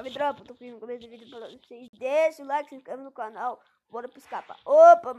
Salve dropa, tô aqui no começo do vídeo pra vocês. Deixa o like, se inscreve no canal. Bora pro escapa. Opa!